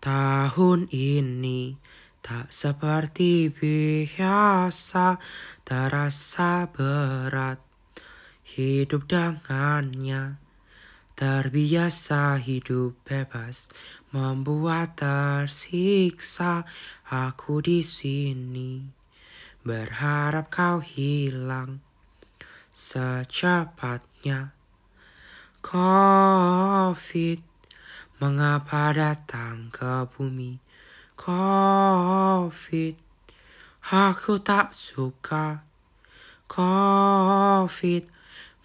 Tahun ini tak seperti biasa, terasa berat hidup dengannya. Terbiasa hidup bebas, membuat tersiksa aku di sini. Berharap kau hilang secepatnya. Covid Mengapa datang ke bumi? Covid. Aku tak suka. Covid.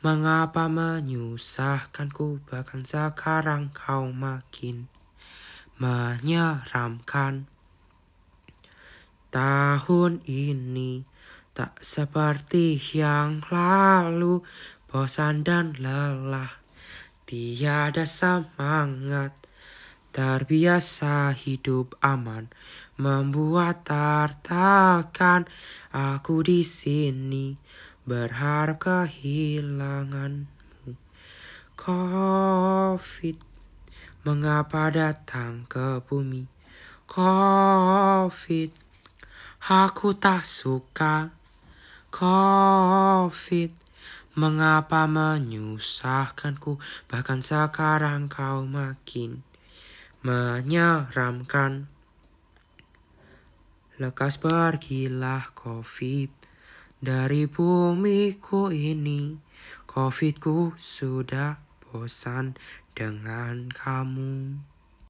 Mengapa menyusahkanku? Bahkan sekarang kau makin Menyeramkan. Tahun ini Tak seperti yang lalu. Bosan dan lelah. Tiada semangat Terbiasa hidup aman, membuat tertekan. Aku di sini berharap kehilanganmu. Covid, mengapa datang ke bumi? Covid, aku tak suka. Covid, mengapa menyusahkanku? Bahkan sekarang kau makin menyeramkan. Lekas pergilah COVID dari bumiku ini. COVIDku sudah bosan dengan kamu.